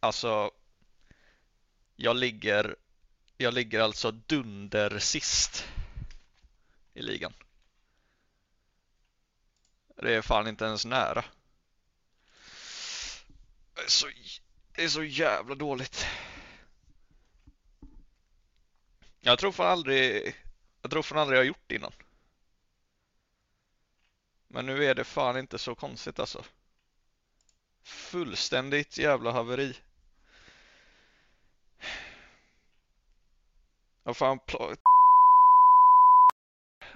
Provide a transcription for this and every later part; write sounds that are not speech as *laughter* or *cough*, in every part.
alltså jag ligger, jag ligger alltså dunder sist i ligan. Det är fan inte ens nära. Det är så, det är så jävla dåligt. Jag tror fan aldrig, jag tror fan aldrig jag har gjort det innan. Men nu är det fan inte så konstigt alltså. Fullständigt jävla haveri. Vad fan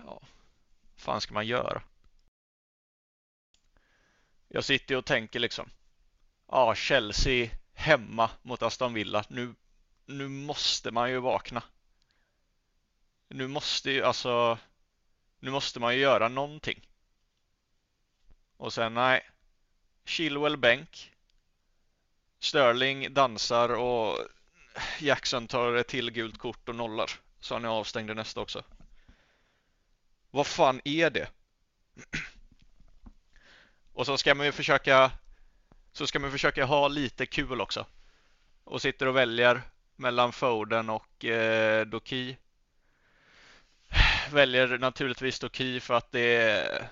Ja, fan ska man göra? Jag sitter och tänker liksom. Ja, Chelsea hemma mot Aston Villa. Nu, nu måste man ju vakna. Nu måste ju alltså. Nu måste man ju göra någonting. Och sen nej. Chilwell bänk. Sterling dansar och Jackson tar ett till gult kort och nollar. Så han är avstängd i nästa också. Vad fan är det? *clears throat* Och så ska man ju försöka så ska man försöka ha lite kul också. Och sitter och väljer mellan Foden och eh, Doki. *sighs* Väljer naturligtvis Doki för att det är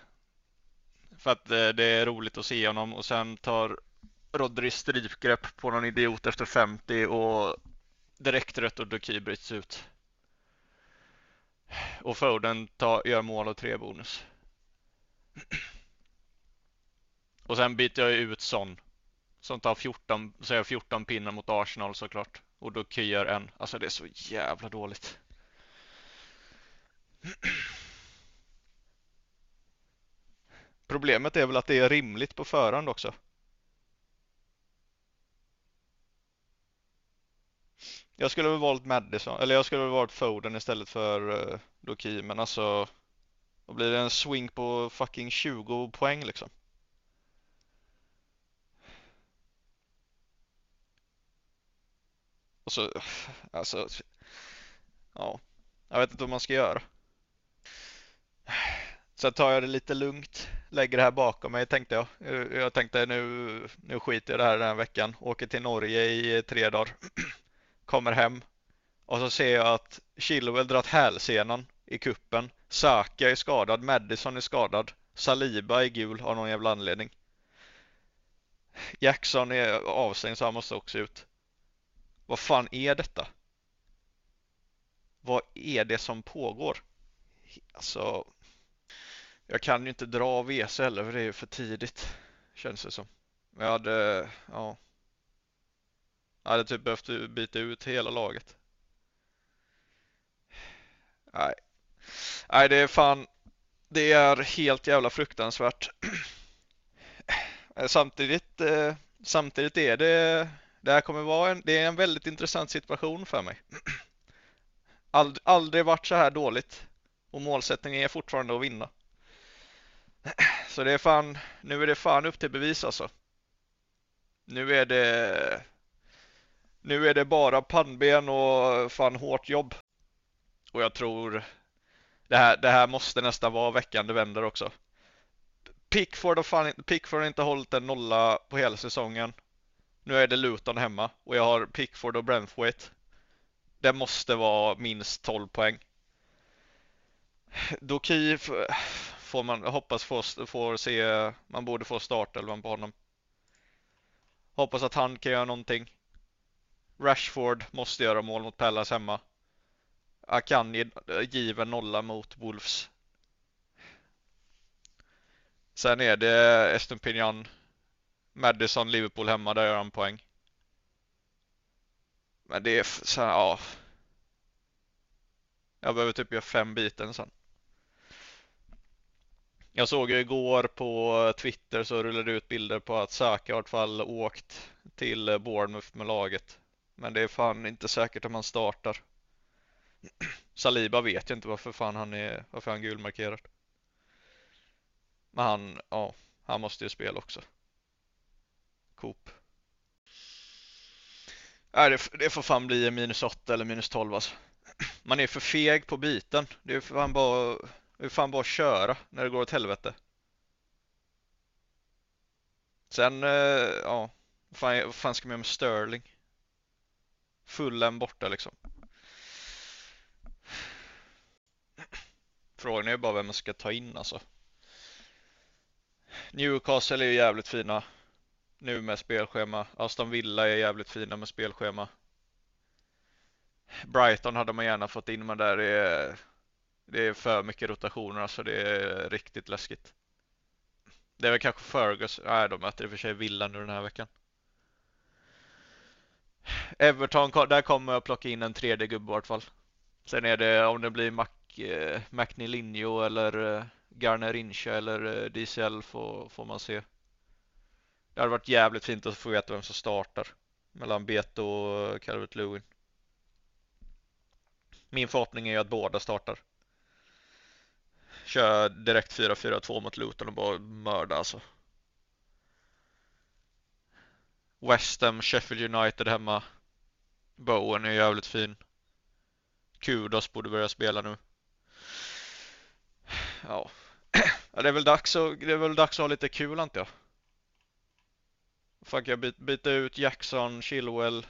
för att eh, det är roligt att se honom och sen tar Rodri strypgrepp på någon idiot efter 50 och direkt rött och Doki bryts ut. Och Foden tar, gör mål och tre bonus. Och sen byter jag ut Son. Som tar 14, så jag 14 pinnar mot Arsenal såklart. Och Doki gör en. Alltså det är så jävla dåligt. Problemet är väl att det är rimligt på förhand också. Jag skulle väl valt Madison, eller jag skulle väl valt Foden istället för eh, uh, Doki, men alltså då blir det en swing på fucking 20 poäng liksom. Och så, alltså, ja, jag vet inte vad man ska göra. Sen tar jag det lite lugnt, lägger det här bakom mig tänkte jag. Jag tänkte nu, nu skiter jag i det här den här veckan, åker till Norge i tre dagar, kommer hem och så ser jag att Chilwell dragit hälsenan i kuppen. Saka är skadad, Madison är skadad, Saliba är gul av någon jävla anledning. Jackson är avstängd så han måste också ut. Vad fan är detta? Vad är det som pågår? Alltså, jag kan ju inte dra WC heller för det är ju för tidigt. Känns det som. Men jag hade, ja. Jag hade typ behövt byta ut hela laget. Nej. Nej, det är fan. Det är helt jävla fruktansvärt. *clears throat* Samtidigt, eh, samtidigt är det det här kommer vara en, det är en väldigt intressant situation för mig. *clears throat* Ald, aldrig varit så här dåligt och målsättningen är fortfarande att vinna. *clears throat* Så det är fan, nu är det fan upp till bevis alltså. Nu är det nu är det bara pannben och fan hårt jobb. Och jag tror det här, det här måste nästan vara veckan det vänder också. Pickford har, fan, Pickford har inte hållit en nolla på hela säsongen. Nu är det Luton hemma och jag har Pickford och Brentwaite. Det måste vara minst 12 poäng. Doki får man hoppas får, får se, man borde få startelvan på honom. Hoppas att han kan göra någonting. Rashford måste göra mål mot Pallas hemma. Akanji eh, given nolla mot Wolves. Sen är det Estempinian Madison, Liverpool hemma, där gör han poäng. Men det är så här, ja. Jag behöver typ göra fem biten sen. Jag såg ju igår på Twitter så rullade det ut bilder på att Saka i alla fall åkt till Bournemouth med laget. Men det är fan inte säkert att man startar. Saliba vet jag inte varför fan han är, varför han gulmarkerad. Men han, ja, han måste ju spela också. Coop. Nej, det, det får fan bli minus 8 eller minus 12 alltså. Man är för feg på biten. Det är fan bara, det är fan bara att köra när det går åt helvete. Sen, eh, ja, Vad fan, vad fan ska man göra med Sterling? Fullen borta liksom. Frågan är bara vem man ska ta in alltså. Newcastle är ju jävligt fina nu med spelschema. Aston Villa är jävligt fina med spelschema. Brighton hade man gärna fått in men där är det är för mycket rotationer alltså det är riktigt läskigt. Det är väl kanske Fergus, nej de möter i och för sig Villa nu den här veckan. Everton, där kommer jag plocka in en tredje gubbe i vart fall. Sen är det om det blir Mac, eh, eller eh, Garnerincha eller eh, DCL får, får man se. Det hade varit jävligt fint att få veta vem som startar mellan Beto och Calvert Lewin. Min förhoppning är ju att båda startar. Kör direkt 4-4-2 mot Luton och bara mörda alltså. West Ham, Sheffield United hemma. Bowen är jävligt fin. Kudos borde börja spela nu. Ja. ja, det är väl dags att, det är väl dags att ha lite kul antar jag. Fan kan jag byta ut Jackson, Chilwell,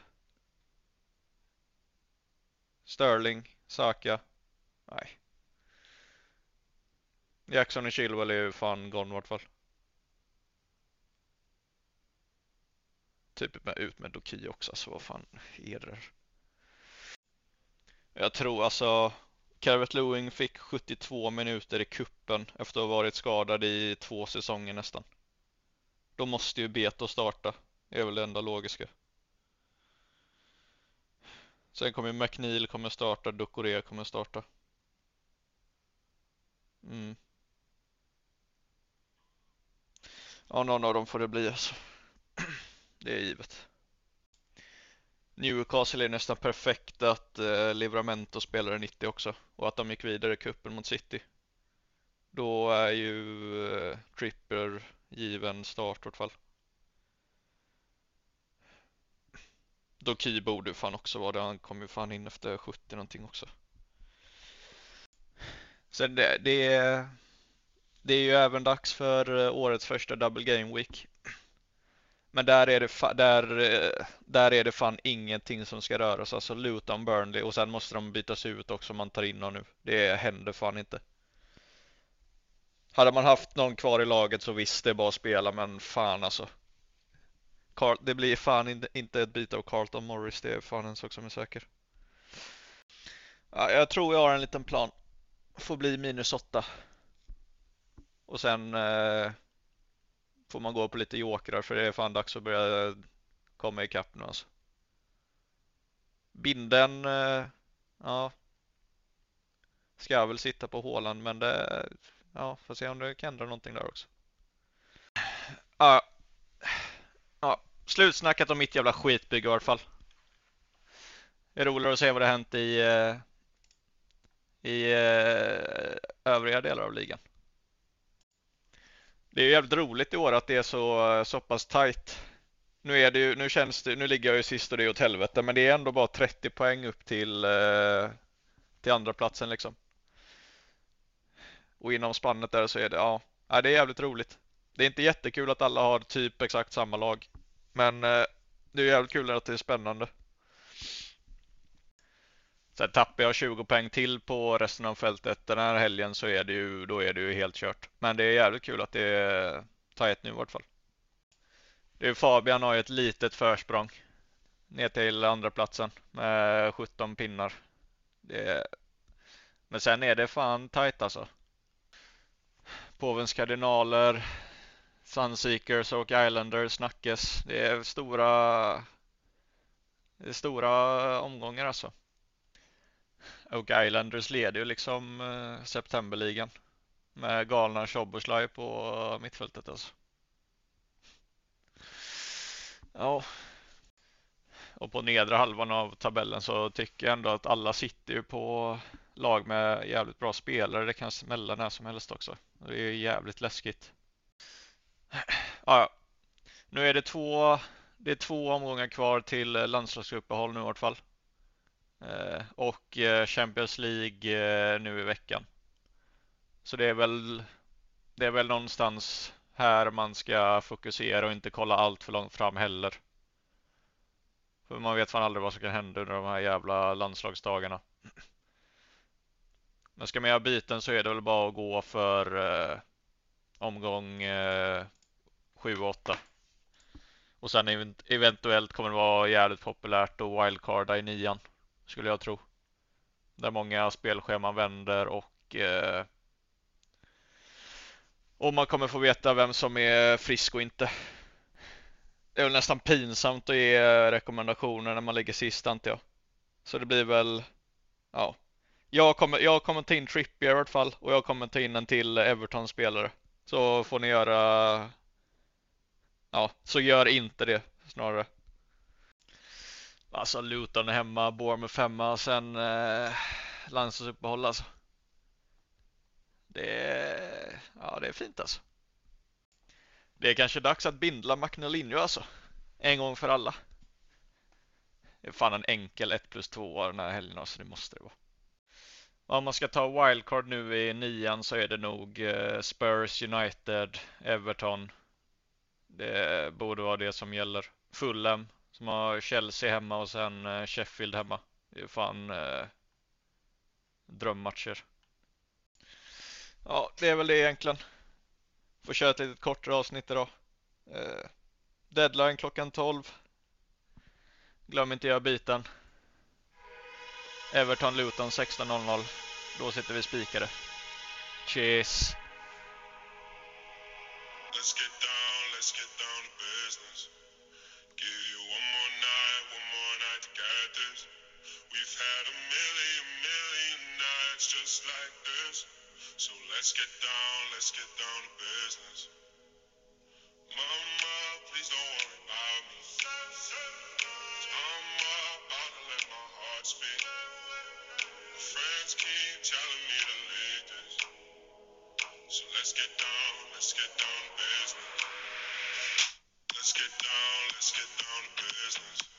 Sterling, Saka? Nej. Jackson och Chilwell är ju fan gone i vart fall. Typ ut med Doki också, så vad fan är det? Jag tror alltså Carvet Lewing fick 72 minuter i kuppen efter att ha varit skadad i två säsonger nästan. Då måste ju Beto starta. Det är väl det enda logiska. Sen kommer McNeil kommer starta, Ducoré kommer starta. Mm. Ja, någon av dem får det bli alltså. Det är givet. Newcastle är nästan perfekt att eh, Livramento spelade 90 också och att de gick vidare i kuppen mot City. Då är ju eh, Tripper given start i alla fall. Doki borde fan också vara det. Han kom ju fan in efter 70 någonting också. Sen det, det, är, det är ju även dags för eh, årets första double game week. Men där är det, där, där är det fan ingenting som ska röras. Alltså Luton, Burnley och sen måste de bytas ut också om man tar in någon nu. Det händer fan inte. Hade man haft någon kvar i laget så visst det är bara att spela men fan alltså. Carl, det blir fan inte ett byte av Carlton Morris, det är fan en sak som är säker. Ja, jag tror jag har en liten plan. Får bli minus åtta. Och sen eh, får man gå på lite jokrar för det är fan dags att börja komma ikapp nu alltså. Binden, eh, ja. Ska väl sitta på hålan men det, ja, får se om det kan ändra någonting där också. Ja, Ja, slutsnackat om mitt jävla skitbygge i alla fall. Det är roligare att se vad det hänt i, eh, i eh, övriga delar av ligan. Det är jävligt roligt i år att det är så, så pass tight. Nu, är det ju, nu, känns det, nu ligger jag ju sist och det är åt helvete, men det är ändå bara 30 poäng upp till, eh, till andra platsen liksom. Och inom spannet där så är det, ja, det är jävligt roligt. Det är inte jättekul att alla har typ exakt samma lag. Men eh, det är jävligt kul att det är spännande. Sen tappar jag 20 poäng till på resten av fältet den här helgen så är det ju, då är det ju helt kört. Men det är jävligt kul att det är tajt nu i vart fall. Det är Fabian har ju ett litet försprång ner till andra platsen med 17 pinnar. Det Men sen är det fan tajt alltså. Påvens kardinaler Sunseekers och Islanders snackes. Det är stora det är stora omgångar alltså. Oak Islanders leder ju liksom eh, septemberligan med galna Shoboslaj på eh, mittfältet alltså. Ja. Och på nedre halvan av tabellen så tycker jag ändå att alla sitter ju på lag med jävligt bra spelare. Det kan smälla när som helst också. Det är jävligt läskigt. Ja, nu är det två, det är två omgångar kvar till eh, landslagsuppehåll nu i vart fall. Eh, och eh, Champions League eh, nu i veckan. Så det är väl, det är väl någonstans här man ska fokusera och inte kolla allt för långt fram heller. För man vet fan aldrig vad som kan hända under de här jävla landslagsdagarna. Men ska man göra biten så är det väl bara att gå för eh, omgång eh, 7 och 8. Och sen eventuellt kommer det vara jävligt populärt att wildcarda i nian. Skulle jag tro. Där många spelscheman vänder och eh, och man kommer få veta vem som är frisk och inte. Det är väl nästan pinsamt att ge rekommendationer när man ligger sist antar jag. Så det blir väl, ja. Jag kommer, jag kommer ta in Trippier i vart fall och jag kommer ta in en till Everton-spelare. Så får ni göra, ja, så gör inte det snarare. Alltså Luton är hemma, Bournemouth hemma, sen eh, landslagsuppehåll alltså. Det är, ja, det är fint alltså. Det är kanske dags att bindla Magnalinho alltså. En gång för alla. Det är fan en enkel 1 plus 2 den här helgen alltså, det måste det vara. Om man ska ta wildcard nu i nian så är det nog eh, Spurs, United, Everton. Det borde vara det som gäller. Fulham som har Chelsea hemma och sen eh, Sheffield hemma. Det är fan eh, drömmatcher. Ja, det är väl det egentligen. Får köra ett litet kortare avsnitt idag. Eh, deadline klockan 12. Glöm inte göra biten. Everton Luton 16.00. Då sitter vi spikade. Cheers! Just like this. So let's get down, let's get down to business. Mama, please don't worry about me. I'm about to let my heart speak. Friends keep telling me to leave this. So let's get down, let's get down to business. Let's get down, let's get down to business.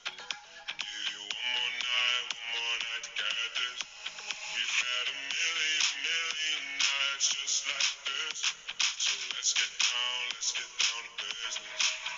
Just like this. So let's get down, let's get down to business.